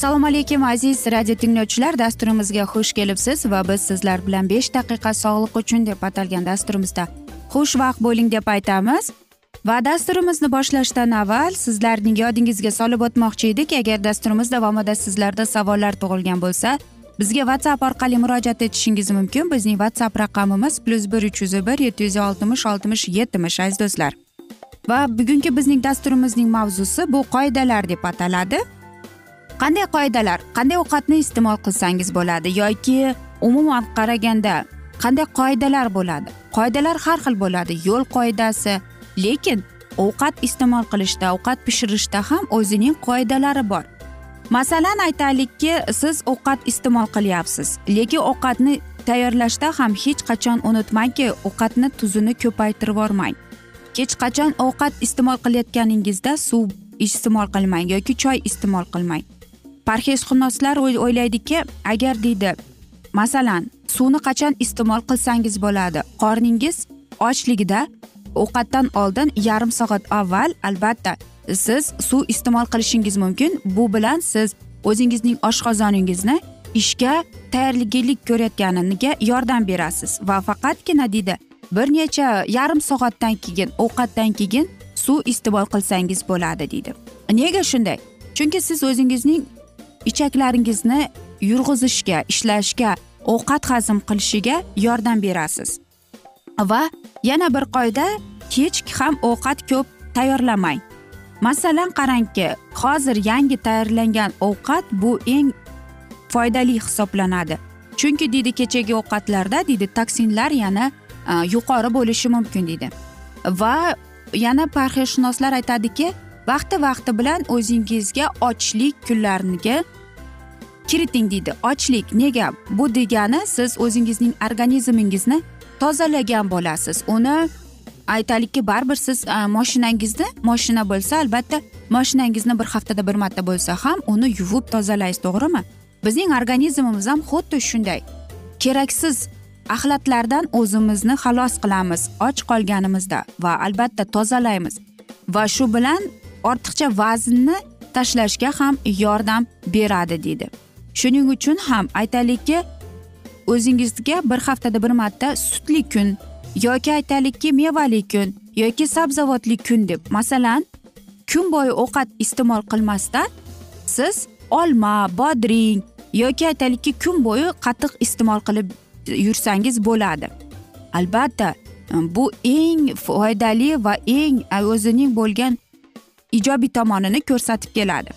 assalomu alaykum aziz radio tinglovchilar. Dasturimizga xush kelibsiz va biz sizlar bilan besh daqiqa sog'liq uchun deb atalgan dasturimizda xushvaqt bo'ling deb aytamiz. Va dasturimizni boshlashdan avval sizlarning yodingizga solib o'tmoqchi edik. Agar dasturimiz davomida sizlarda savollar tug'ilgan bo'lsa bizga whatsapp orqali murojaat etishingiz mumkin. Bizning whatsapp raqamimiz plyus bir uch yuz bir yetti yuz oltmish oltmish yetmish aziz do'stlar. Va bugungi bizning dasturimizning mavzusi bu qoidalar deb ataladi. Qanday qoidalar qanday ovqatni iste'mol qilsangiz bo'ladi yoki umuman qaraganda qanday qoidalar bo'ladi? Qoidalar har xil bo'ladi. Yo'l qoidasi lekin ovqat iste'mol qilishda ovqat pishirishda ham o'zining qoidalari bor. Masalan aytaylikki siz ovqat iste'mol qilyapsiz lekin ovqatni tayyorlashda ham hech qachon unutmangki ovqatni tuzini ko'paytirib yubormang. Hech qachon ovqat iste'mol qilayotganingizda suv iste'mol qilmang yoki choy iste'mol qilmang. Parhezshunoslar o'ylaydiki agar deydi masalan suvni qachon iste'mol qilsangiz bo'ladi? Qorningiz ochligida ovqatdan oldin yarim soat avval albatta siz suv iste'mol qilishingiz mumkin. Bu bilan siz o'zingizning oshqozoningizni ishga tayyorgarlik ko'rayotganiga yordam berasiz. Va faqatgina deydi bir necha yarim soatdan keyin ovqatdan keyin suv iste'mol qilsangiz bo'ladi deydi. Nega shunday? Chunki siz o'zingizning ichaklaringizni yurg'izishga ishlashga ovqat hazm qilishiga yordam berasiz. Va yana bir qoida kech ham ovqat ko'p tayyorlamang. Masalan qarangki hozir yangi tayyorlangan ovqat bu eng foydali hisoblanadi. Chunki deydi kechagi ovqatlarda deydi toksinlar yana e, yuqori bo'lishi mumkin deydi. Va yana parhezshunoslar aytadiki vaqti vaqti bilan o'zingizga ochlik kunlariga kiriting deydi. Ochlik nega? Bu degani siz o'zingizning organizmingizni tozalagan bo'lasiz. Uni aytaylikki baribir siz e, moshinangizni moshina bo'lsa albatta moshinangizni bir haftada bir marta bo'lsa ham uni yuvib tozalaysiz to'g'rimi? Bizning organizmimiz ham xuddi shunday. Keraksiz axlatlardan o'zimizni xalos qilamiz och qolganimizda va albatta tozalaymiz. Va shu bilan ortiqcha vaznni tashlashga ham yordam beradi deydi. Shuning uchun ham aytaylikki o'zingizga bir haftada bir marta sutli kun yoki aytaylikki mevali kun yoki sabzavotli kun deb. Masalan kun bo'yi ovqat iste'mol qilmasdan siz olma bodring yoki aytaylikki kun bo'yi qatiq iste'mol qilib yursangiz bo'ladi. Albatta bu eng foydali va eng o'zining bo'lgan ijobiy tomonini ko'rsatib keladi.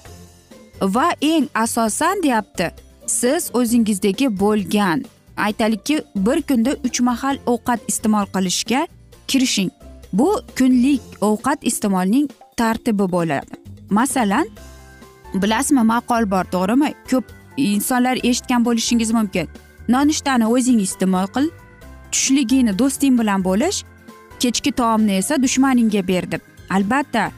Va eng asosan deyapti siz o'zingizdagi bo'lgan aytaylikki bir kunda uch mahal ovqat iste'mol qilishga kirishing. Bu kunlik ovqat iste'molning tartibi bo'ladi. Masalan bilasizmi maqol bor to'g'rimi? Ko'p insonlar eshitgan bo'lishingiz mumkin. Nonushtani o'zing iste'mol qil tushligingni do'sting bilan bo'lish kechki taomni esa dushmaningga ber deb. Albatta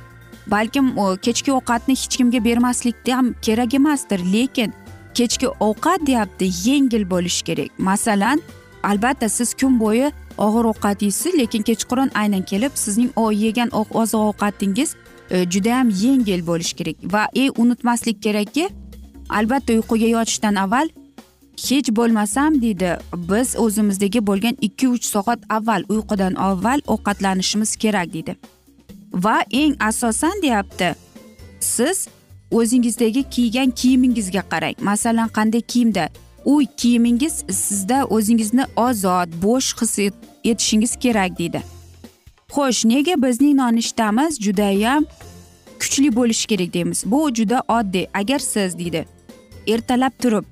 balkim kechki ovqatni hech kimga bermaslik ham kerak emasdir lekin kechki ovqat deyapti yengil bo'lishi kerak. Masalan albatta siz kun bo'yi og'ir ovqat yeysiz lekin kechqurun aynan kelib sizning yegan oziq ovqatingiz e, judayam yengil bo'lishi kerak. Va e unutmaslik kerakki albatta uyquga yotishdan avval hech bo'lmasam deydi. Biz o'zimizdagi bo'lgan ikki uch soat avval uyqudan avval ovqatlanishimiz kerak deydi. Va eng asosan deyapti siz o'zingizdagi kiygan kiyimingizga qarang. Masalan qanday kiyimda? U kiyimingiz sizda o'zingizni ozod bo'sh his etishingiz kerak deydi. Xo'sh nega bizning nonushtamiz judayam kuchli bo'lishi kerak deymiz? Bu juda oddiy agar siz deydi ertalab turib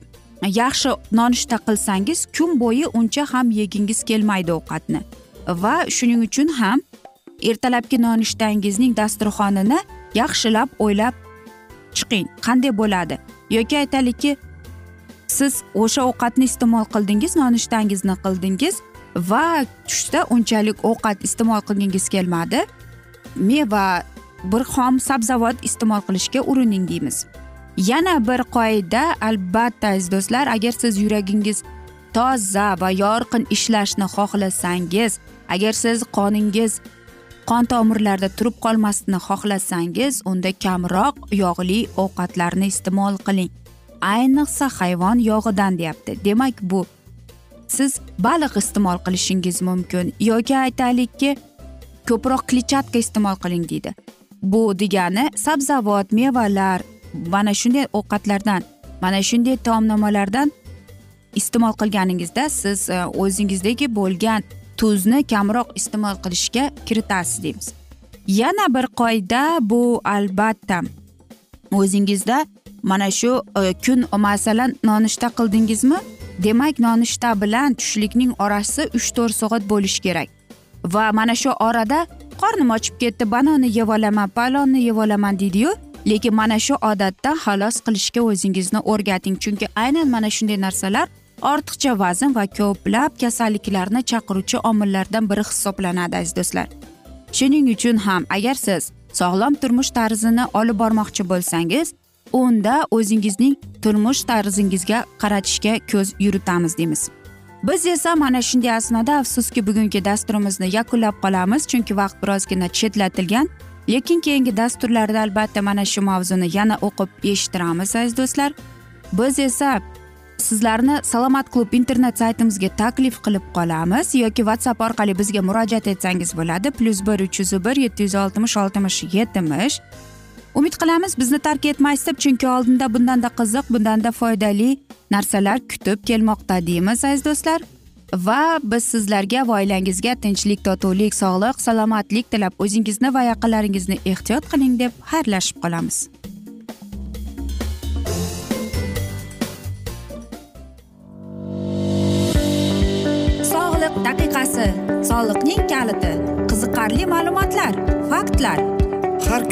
yaxshi nonushta qilsangiz kun bo'yi uncha ham yegingiz kelmaydi ovqatni. Va shuning uchun ham ertalabki nonushtangizning dasturxonini yaxshilab o'ylab chiqing. Qanday bo'ladi? Yoki aytaylikki siz o'sha ovqatni iste'mol qildingiz nonushtangizni qildingiz va tushda unchalik ovqat iste'mol qilgingiz kelmadi. Meva bir xom sabzavot iste'mol qilishga urining deymiz. Yana bir qoida albatta aziz do'stlar agar siz yuragingiz toza va yorqin ishlashni xohlasangiz agar siz qoningiz qon tomirlarda turib qolmasligini xohlasangiz unda kamroq yog'li ovqatlarni iste'mol qiling. Ayniqsa hayvon yog'idan deyapti. Demak bu siz baliq iste'mol qilishingiz mumkin yoki aytaylikki ko'proq kletchatka iste'mol qiling deydi. Bu degani sabzavot mevalar mana shunday ovqatlardan mana shunday taomnomalardan iste'mol qilganingizda siz e, o'zingizdagi bo'lgan tuzni kamroq iste'mol qilishga kiritasiz deymiz. Yana bir qoida bu albatta. O'zingizda mana shu e, kun masalan nonushta qildingizmi? Demak nonushta bilan tushlikning orasi uch to'rt soat bo'lishi kerak. Va mana shu orada qornim ochib ketdi banonni yeb olaman palonni yeb olaman deydiyu lekin mana shu odatdan xalos qilishga o'zingizni o'rgating. Chunki aynan mana shunday narsalar ortiqcha vazn va ko'plab kasalliklarni chaqiruvchi omillardan biri hisoblanadi aziz do'stlar. Shuning uchun ham agar siz sog'lom turmush tarzini olib bormoqchi bo'lsangiz unda o'zingizning turmush tarzingizga qaratishga ko'z yuritamiz deymiz. Biz esa mana shunday asnoda afsuski bugungi dasturimizni yakunlab qolamiz chunki vaqt birozgina chetlatilgan. Lekin keyingi dasturlarda albatta mana shu mavzuni yana o'qib eshittiramiz aziz do'stlar. Biz esa sizlarni salomat klub internet saytimizga taklif qilib qolamiz yoki whatsapp orqali bizga murojaat etsangiz bo'ladi. Plyus bir uch yuz bir yetti yuz oltmish oltmish yetmish. Umid qilamiz bizni tark etmaysiz deb chunki oldinda bundanda qiziq bundanda foydali narsalar kutib kelmoqda deymiz aziz do'stlar. Va biz sizlarga va oilangizga tinchlik totuvlik sog'lik salomatlik tilab o'zingizni va yaqinlaringizni ehtiyot qiling deb xayrlashib qolamiz.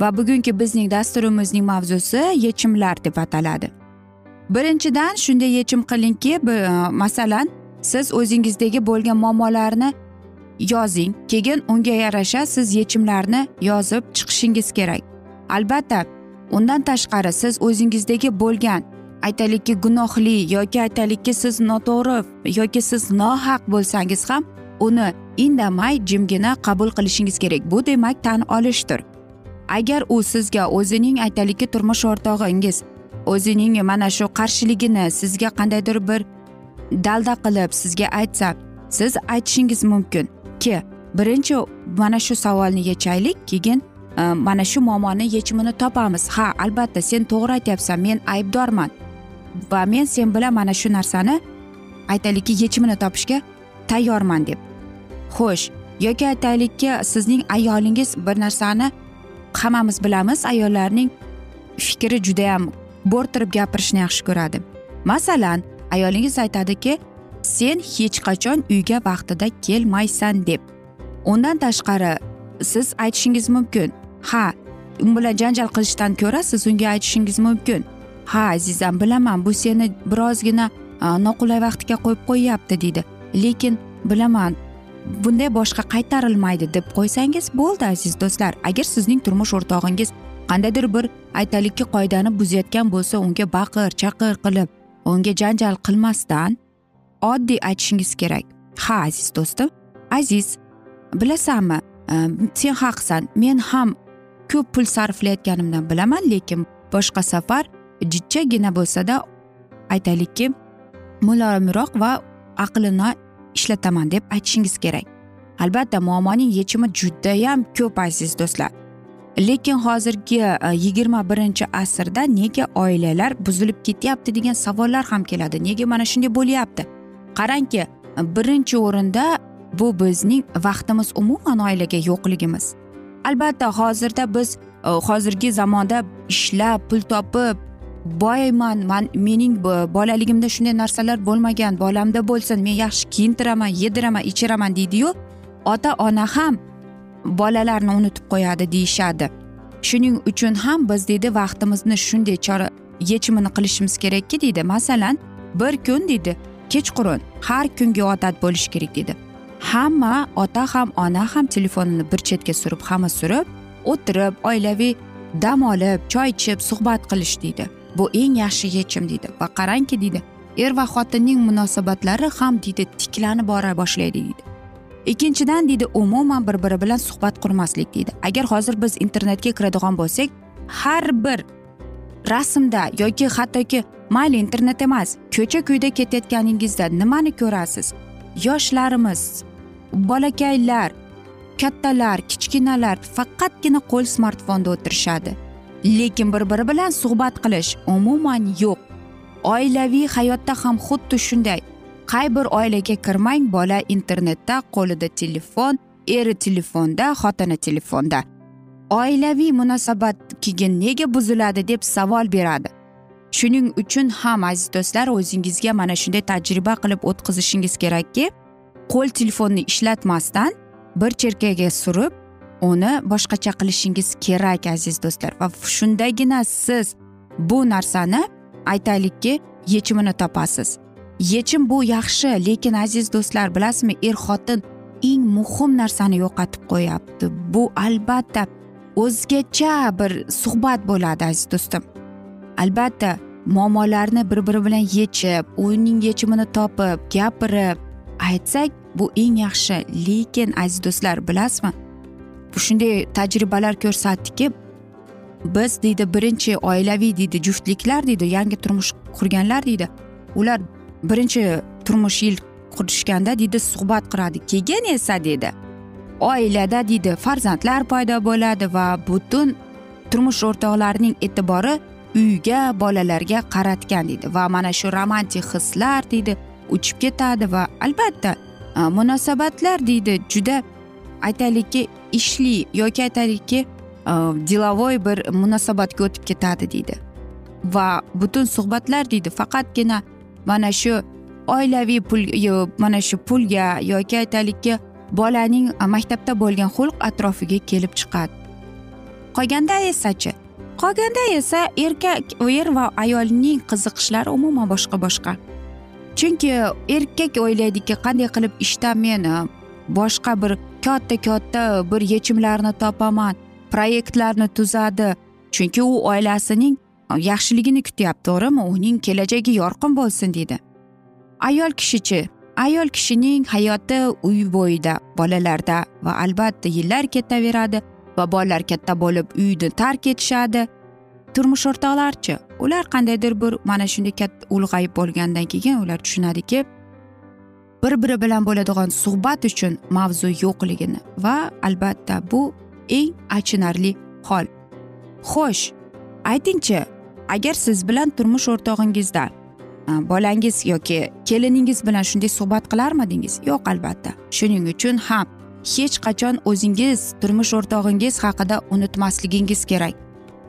Va bugungi bizning dasturimizning mavzusi yechimlar deb ataladi. Birinchidan shunday yechim qilingki e, masalan siz o'zingizdagi bo'lgan muammolarni yozing. Keyin unga yarasha siz yechimlarni yozib chiqishingiz kerak. Albatta undan tashqari siz o'zingizdagi bo'lgan aytaylikki gunohli yoki aytaylikki siz noto'g'ri yoki siz nohaq bo'lsangiz ham uni indamay jimgina qabul qilishingiz kerak. Bu demak tan olishdir. Agar u sizga o'zining aytaylikki turmush o'rtog'ingiz o'zining mana shu qarshiligini sizga qandaydir bir dalda qilib sizga aytsa siz aytishingiz mumkin ki birinchi mana shu savolni yechaylik keyin e, mana shu muammoni yechimini topamiz. Ha albatta sen to'g'ri aytyapsan men aybdorman va men sen bilan mana shu narsani aytaylikki yechimini topishga tayyorman deb. Xo'sh yoki aytaylikki sizning ayolingiz bir narsani hammamiz bilamiz ayollarning fikri judayam bo'rttirib gapirishni yaxshi ko'radi. Masalan ayolingiz aytadiki sen hech qachon uyga vaqtida kelmaysan deb. Undan tashqari siz aytishingiz mumkin ha u bilan janjal qilishdan ko'ra siz unga aytishingiz mumkin. Ha azizam bilaman bu seni birozgina noqulay vaqtga qo'yib qo'yyapti deydi. Lekin bilaman bunday boshqa qaytarilmaydi deb qo'ysangiz bo'ldi aziz do'stlar. Agar sizning turmush o'rtog'ingiz qandaydir bir aytaylikki qoidani buzayotgan bo'lsa unga baqir chaqir qilib unga janjal qilmasdan oddiy aytishingiz kerak. Ha aziz do'stim aziz bilasanmi e, sen haqsan men ham ko'p pul sarflayotganimdan bilaman lekin boshqa safar jichchagina bo'lsada aytaylikki muloyimroq va aqlini ishlataman deb aytishingiz kerak. Albatta muammoning yechimi judayam ko'p aziz do'stlar. Lekin hozirgi e, yigirma birinchi asrda nega oilalar buzilib ketyapti degan savollar ham keladi. Nega mana shunday bo'lyapti? Qarangki birinchi o'rinda bu bizning vaqtimiz umuman oilaga yo'qligimiz. Albatta hozirda biz e, hozirgi zamonda ishlab pul topib boyman man mening bolaligimda shunday narsalar bo'lmagan bolamda bo'lsin men yaxshi kiyintiraman yediraman ichiraman deydiyu ota ona ham bolalarni unutib qo'yadi deyishadi. Shuning uchun ham biz deydi vaqtimizni shunday chora yechimini qilishimiz kerakki deydi. Masalan bir kun deydi kechqurun har kungi odat bo'lishi kerak deydi. Hamma ota ham ona ham telefonini bir chetga surib hamma surib o'tirib oilaviy dam olib choy ichib suhbat qilish deydi. Bu eng yaxshi yechim deydi. Va qarangki deydi er va xotinning munosabatlari ham deydi tiklanib bora boshlaydi deydi. Ikkinchidan deydi umuman bir biri bilan suhbat qurmaslik deydi. Agar hozir biz internetga kiradigan bo'lsak har bir rasmda yoki hattoki mayli internet emas ko'cha kuyda ketayotganingizda nimani ko'rasiz? Yoshlarimiz bolakaylar kattalar kichkinalar faqatgina qo'l smartfonda o'tirishadi. Lekin bir biri bilan suhbat qilish umuman yo'q. Oilaviy hayotda ham xuddi shunday. Qay bir oilaga kirmang bola internetda qo'lida telefon eri telefonda xotini telefonda. Oilaviy munosabat keyin nega buziladi deb savol beradi. Shuning uchun ham aziz do'stlar o'zingizga mana shunday tajriba qilib o'tkazishingiz kerakki qo'l telefonni ishlatmasdan bir cherkaga surib uni boshqacha qilishingiz kerak aziz do'stlar. Va shundagina siz bu narsani aytaylikki yechimini topasiz. Yechim bu yaxshi lekin aziz do'stlar bilasizmi er xotin eng muhim narsani yo'qotib qo'yapti. Bu albatta o'zgacha bir suhbat bo'ladi aziz do'stim. Albatta muammolarni bir biri bilan yechib uning yechimini topib gapirib aytsak bu eng yaxshi. Lekin aziz do'stlar bilasizmi shunday tajribalar ko'rsatdiki biz deydi birinchi oilaviy deydi juftliklar deydi yangi turmush qurganlar deydi ular birinchi turmush yil qurishganda deydi suhbat quradi. Keyin esa deydi oilada deydi farzandlar paydo bo'ladi va butun turmush o'rtoqlarining e'tibori uyga bolalarga qaratgan deydi va mana shu romantik hislar deydi uchib ketadi va albatta e, munosabatlar deydi juda aytaylikki ishli yoki aytaylikki delovoy bir munosabatga o'tib ketadi deydi. Va butun suhbatlar deydi faqatgina mana shu oilaviy pul e, mana shu pulga yoki aytaylikki bolaning maktabda bo'lgan xulq atrofiga kelib chiqadi. Qolganda esachi qolganda esa erkak er va ayolning qiziqishlari umuman boshqa boshqa. Chunki erkak o'ylaydiki qanday qilib ishda men boshqa bir katta katta bir yechimlarni topaman proyektlarni tuzadi. Chunki u oilasining yaxshiligini kutyapti to'g'rimi? Uning kelajagi yorqin bo'lsin deydi ayol kishichi? Ayol kishining hayoti uy bo'yida bolalarda va albatta yillar ketaveradi. Va bolalar katta bo'lib uyni tark etishadi. Turmush o'rtoqlarchi? Ular qandaydir bir mana shunday katta ulg'ayib bo'lgandan keyin ular tushunadiki bir biri bilan bo'ladigan suhbat uchun mavzu yo'qligini va albatta bu eng achinarli hol. Xo'sh aytingchi agar siz bilan turmush o'rtog'ingizda bolangiz yoki keliningiz bilan shunday suhbat qilarmidingiz yo'q albatta. Shuning uchun ham hech qachon o'zingiz turmush o'rtog'ingiz haqida unutmasligingiz kerak.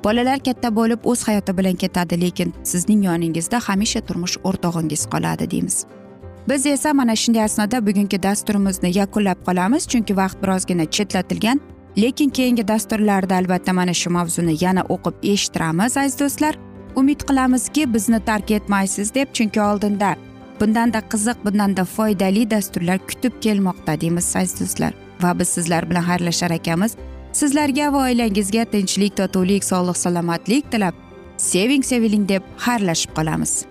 Bolalar katta bo'lib o'z hayoti bilan ketadi lekin sizning yoningizda hamisha turmush o'rtog'ingiz qoladi deymiz. Biz esa mana shunday asnoda bugungi dasturimizni yakunlab qolamiz chunki vaqt birozgina chetlatilgan lekin keyingi dasturlarda albatta mana shu mavzuni yana o'qib eshittiramiz aziz do'stlar. Umid qilamizki bizni tark etmaysiz deb chunki oldinda bundanda qiziq bundanda foydali dasturlar kutib kelmoqda deymiz aziz do'stlar. Va biz sizlar bilan xayrlashar ekanmiz. Sizlarga va oilangizga tinchlik totuvlik sog'lik salomatlik tilab seving seviling deb xayrlashib qolamiz.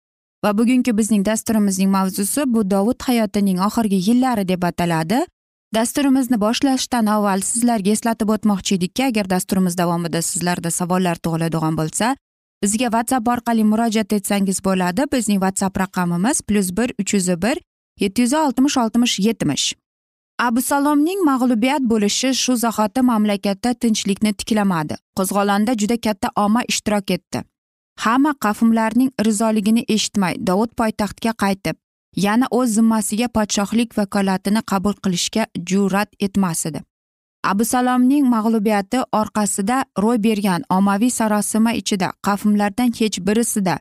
Va bugungi bizning dasturimizning mavzusi bu dovud hayotining oxirgi yillari deb ataladi. Dasturimizni boshlashdan avval sizlarga eslatib o'tmoqchi edikki agar dasturimiz davomida sizlarda savollar tug'iladigan bo'lsa bizga whatsapp orqali murojaat etsangiz bo'ladi. Bizning whatsapp raqamimiz plyus bir uch yuz bir yetti yuz oltmish oltmish yetmish. Abusalomning mag'lubiyat bo'lishi shu zahoti mamlakatda tinchlikni tiklamadi. Qo'zg'olonda juda katta omma ishtirok etdi. Hamma qavmlarning rizoligini eshitmay dovud poytaxtga qaytib yana o'z zimmasiga podshohlik vakolatini qabul qilishga jur'at etmas edi. Abusalomning mag'lubiyati orqasida ro'y bergan ommaviy sarosima ichida qavmlardan hech birisida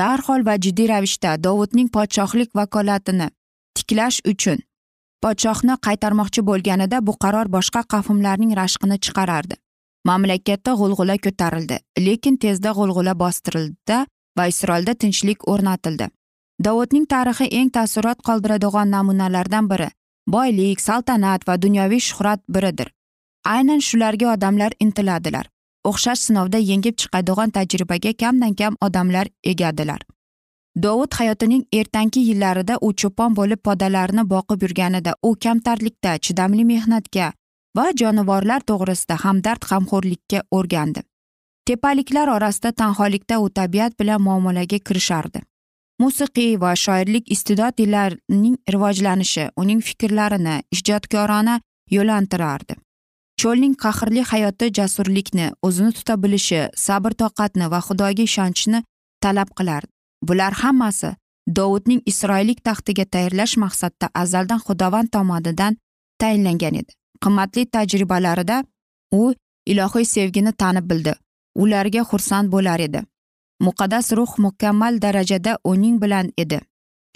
darhol va jiddiy ravishda dovudning podshohlik vakolatini tiklash uchun podshohni qaytarmoqchi bo'lganida bu qaror boshqa qavmlarning rashqini chiqarardi. Mamlakatda g'ulg'ula ko'tarildi lekin tezda g'ulg'ula bostirildida va isroilda tinchlik o'rnatildi. Dovudning tarixi eng taassurot qoldiradigan namunalardan biri boylik saltanat va dunyoviy shuhrat biridir. Aynan shularga odamlar intiladilar. O'xshash sinovda yengib chiqadigan tajribaga kamdan kam odamlar egadilar. Dovud hayotining ertangi yillarida u cho'pon bo'lib podalarni boqib yurganida u kamtarlikda chidamli mehnatga va jonivorlar to'g'risida hamdard g'amxo'rlikka o'rgandi. Tepaliklar orasida tanholikda u tabiat bilan muomalaga kirishardi. Musiqiy va shoirlik iste'dodlarining rivojlanishi uning fikrlarini ijodkorona yo'lantirardi. Cho'lning qahrli hayoti jasurlikni o'zini tuta bilishi sabr toqatni va xudoga ishonchni talab qilardi. Bular hammasi dovudning isroillik taxtiga tayyorlash maqsadida azaldan xudovand tomonidan tayinlangan edi. Qimmatli tajribalarida u ilohiy sevgini tanib bildi. Ularga xursand bo'lar edi. Muqaddas ruh mukammal darajada uning bilan edi.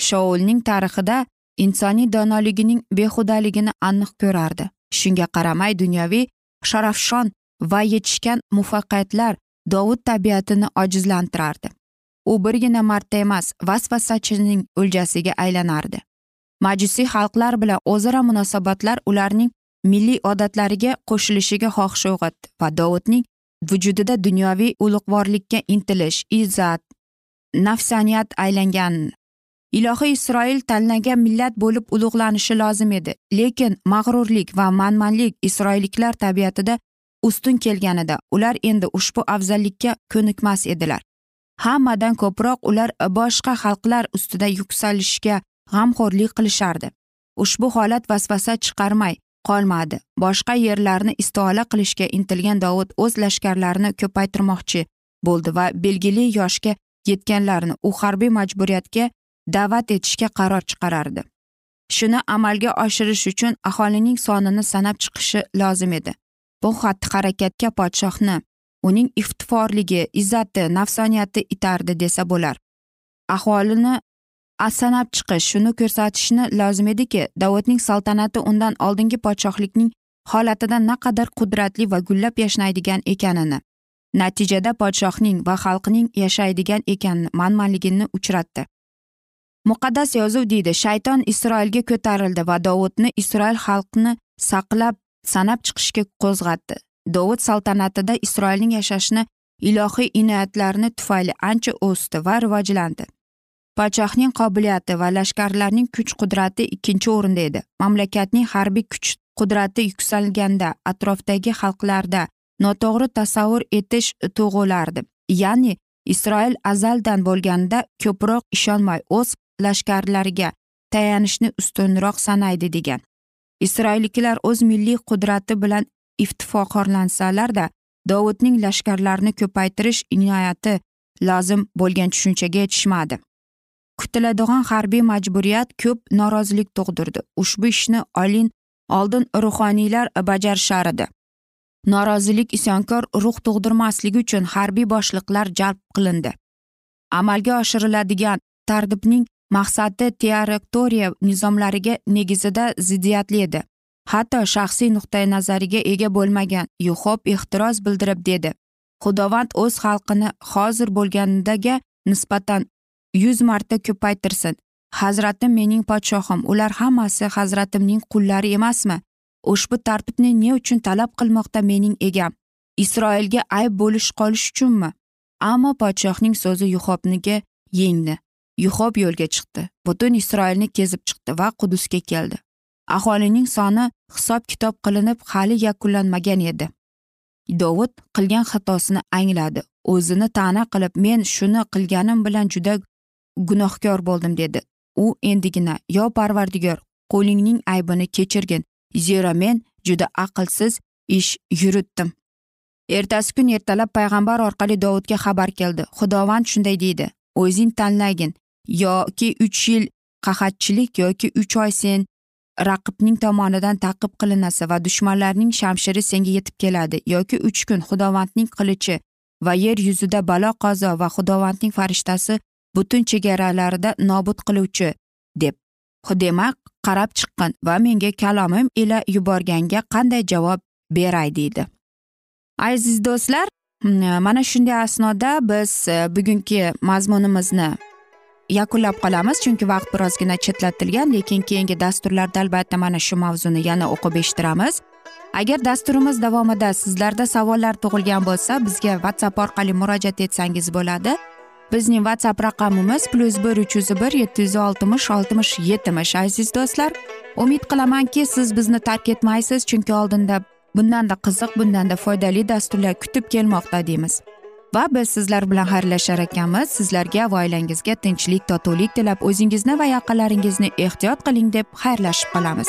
Shoulning tarixida insoniy donoligining behudaligini aniq ko'rardi. Shunga qaramay dunyoviy sharafshon va yetishgan muvaffaqiyatlar dovud tabiatini ojizlantirardi. U birgina marta emas vasvasachining o'ljasiga aylanardi. Majusiy xalqlar bilan o'zaro munosabatlar ularning milliy odatlariga qo'shilishiga xohish uyg'otdi va dovudning vujudida dunyoviy ulug'vorlikka intilish izzat nafsaniyat aylangan. Ilohiy isroil tanlangan millat bo'lib ulug'lanishi lozim edi lekin mag'rurlik va manmanlik isroilliklar tabiatida ustun kelganida ular endi ushbu afzallikka ko'nikmas edilar. Hammadan ko'proq ular boshqa xalqlar ustida yuksalishga g'amxo'rlik qilishardi. Ushbu holat vasvasa chiqarmay qolmadi. Boshqa yerlarni istola qilishga intilgan dovud o'z lashkarlarini ko'paytirmoqchi bo'ldi va belgili yoshga yetganlarni u harbiy majburiyatga da'vat etishga qaror chiqarardi. Shuni amalga oshirish uchun aholining sonini sanab chiqishi lozim edi. Bu xatti harakatga podshohni uning iftiforligi izzati nafsoniyati itardi desa bo'lar. Aholini sanab chiqish shuni ko'rsatishni lozim ediki. Davudning saltanati undan oldingi podshohlikning holatidan naqadar qudratli va gullab yashnaydigan ekanini natijada podshohning va xalqining yashaydigan ekan manmanligini uchratdi. Muqaddas yozuv deydi shayton isroilga ko'tarildi va dovudni isroil xalqini saqlab sanab chiqishga qo'zg'atdi. Dovud saltanatida isroilning yashashini ilohiy inoyatlarni tufayli ancha o'sdi va rivojlandi. Podshohning qobiliyati va lashkarlarning kuch qudrati ikkinchi o'rinda edi. Mamlakatning harbiy kuch qudrati yuksalganda atrofdagi xalqlarda noto'g'ri tasavvur etish tug'ilardi. Ya'ni isroil azaldan bo'lganida ko'proq ishonmay o'z lashkarlariga tayanishni ustunroq sanaydi degan. Isroilliklar o'z milliy qudrati bilan iftifoqorlansalarda dovudning lashkarlarini ko'paytirish inoyati lozim bo'lgan tushunchaga yetishmadi. Kutiladigan harbiy majburiyat ko'p norozilik tug'dirdi. Ushbu ishni olin oldin ruhoniylar bajarishar edi norozilik isyonkor ruh tug'dirmasligi uchun harbiy boshliqlar jalb qilindi. Amalga oshiriladigan tartibning maqsadi teorektoriya nizomlariga negizida ziddiyatli edi. Hatto shaxsiy nuqtai nazariga ega bo'lmagan yuxob ehtiroz bildirib dedi. Xudovand o'z xalqini hozir bo'lganidaga nisbatan yuz marta ko'paytirsin. Hazratim mening podshohim ular hammasi hazratimning qullari emasmi? Ushbu tartibni ne uchun talab qilmoqda mening egam? Isroilga ayb bo'lish qolish uchunmi? Ammo podshohning so'zi yuhobniki yengdi. Yuhob yo'lga chiqdi. Butun isroilni kezib chiqdi va qudusga keldi. Aholining soni hisob kitob qilinib hali yakunlanmagan edi. Dovud qilgan xatosini angladi. O'zini ta'na qilib men shuni qilganim bilan juda gunohkor bo'ldim dedi. U endigina yo parvardigor qo'lingning aybini kechirgin. Zero men juda aqlsiz ish yuritdim. Ertasi kun ertalab payg'ambar orqali dovudga xabar keldi. Xudovand shunday deydi. O'zing tanlagin yoki uch yil qahatchilik yoki uch oy sen raqibning tomonidan taqib qilinasi va dushmanlarning shamshiri senga yetib keladi. Yoki uch kun xudovandning qilichi va yer yuzida balo qazo va xudovandning farishtasi butun chegaralarida nobud qiluvchi deb demak qarab chiqqin va menga kalomim ila yuborganga qanday javob beray deydi. Aziz do'stlar mana shunday asnoda biz e, bugungi mazmunimizni yakunlab qolamiz chunki vaqt birozgina chetlatilgan lekin keyingi dasturlarda albatta mana shu mavzuni yana o'qib eshittiramiz. Agar dasturimiz davomida sizlarda savollar tug'ilgan bo'lsa bizga whatsapp orqali murojaat etsangiz bo'ladi. Bizning whatsapp raqamimiz plyus bir uch yuz bir yetti yuz oltmish oltmish yetmish aziz do'stlar. Umid qilamanki siz bizni tark etmaysiz chunki oldinda bundanda qiziq bundanda foydali dasturlar kutib kelmoqda deymiz. Va biz sizlar bilan xayrlashar ekanmiz. Sizlarga va oilangizga tinchlik totuvlik tilab o'zingizni va yaqinlaringizni ehtiyot qiling deb xayrlashib qolamiz.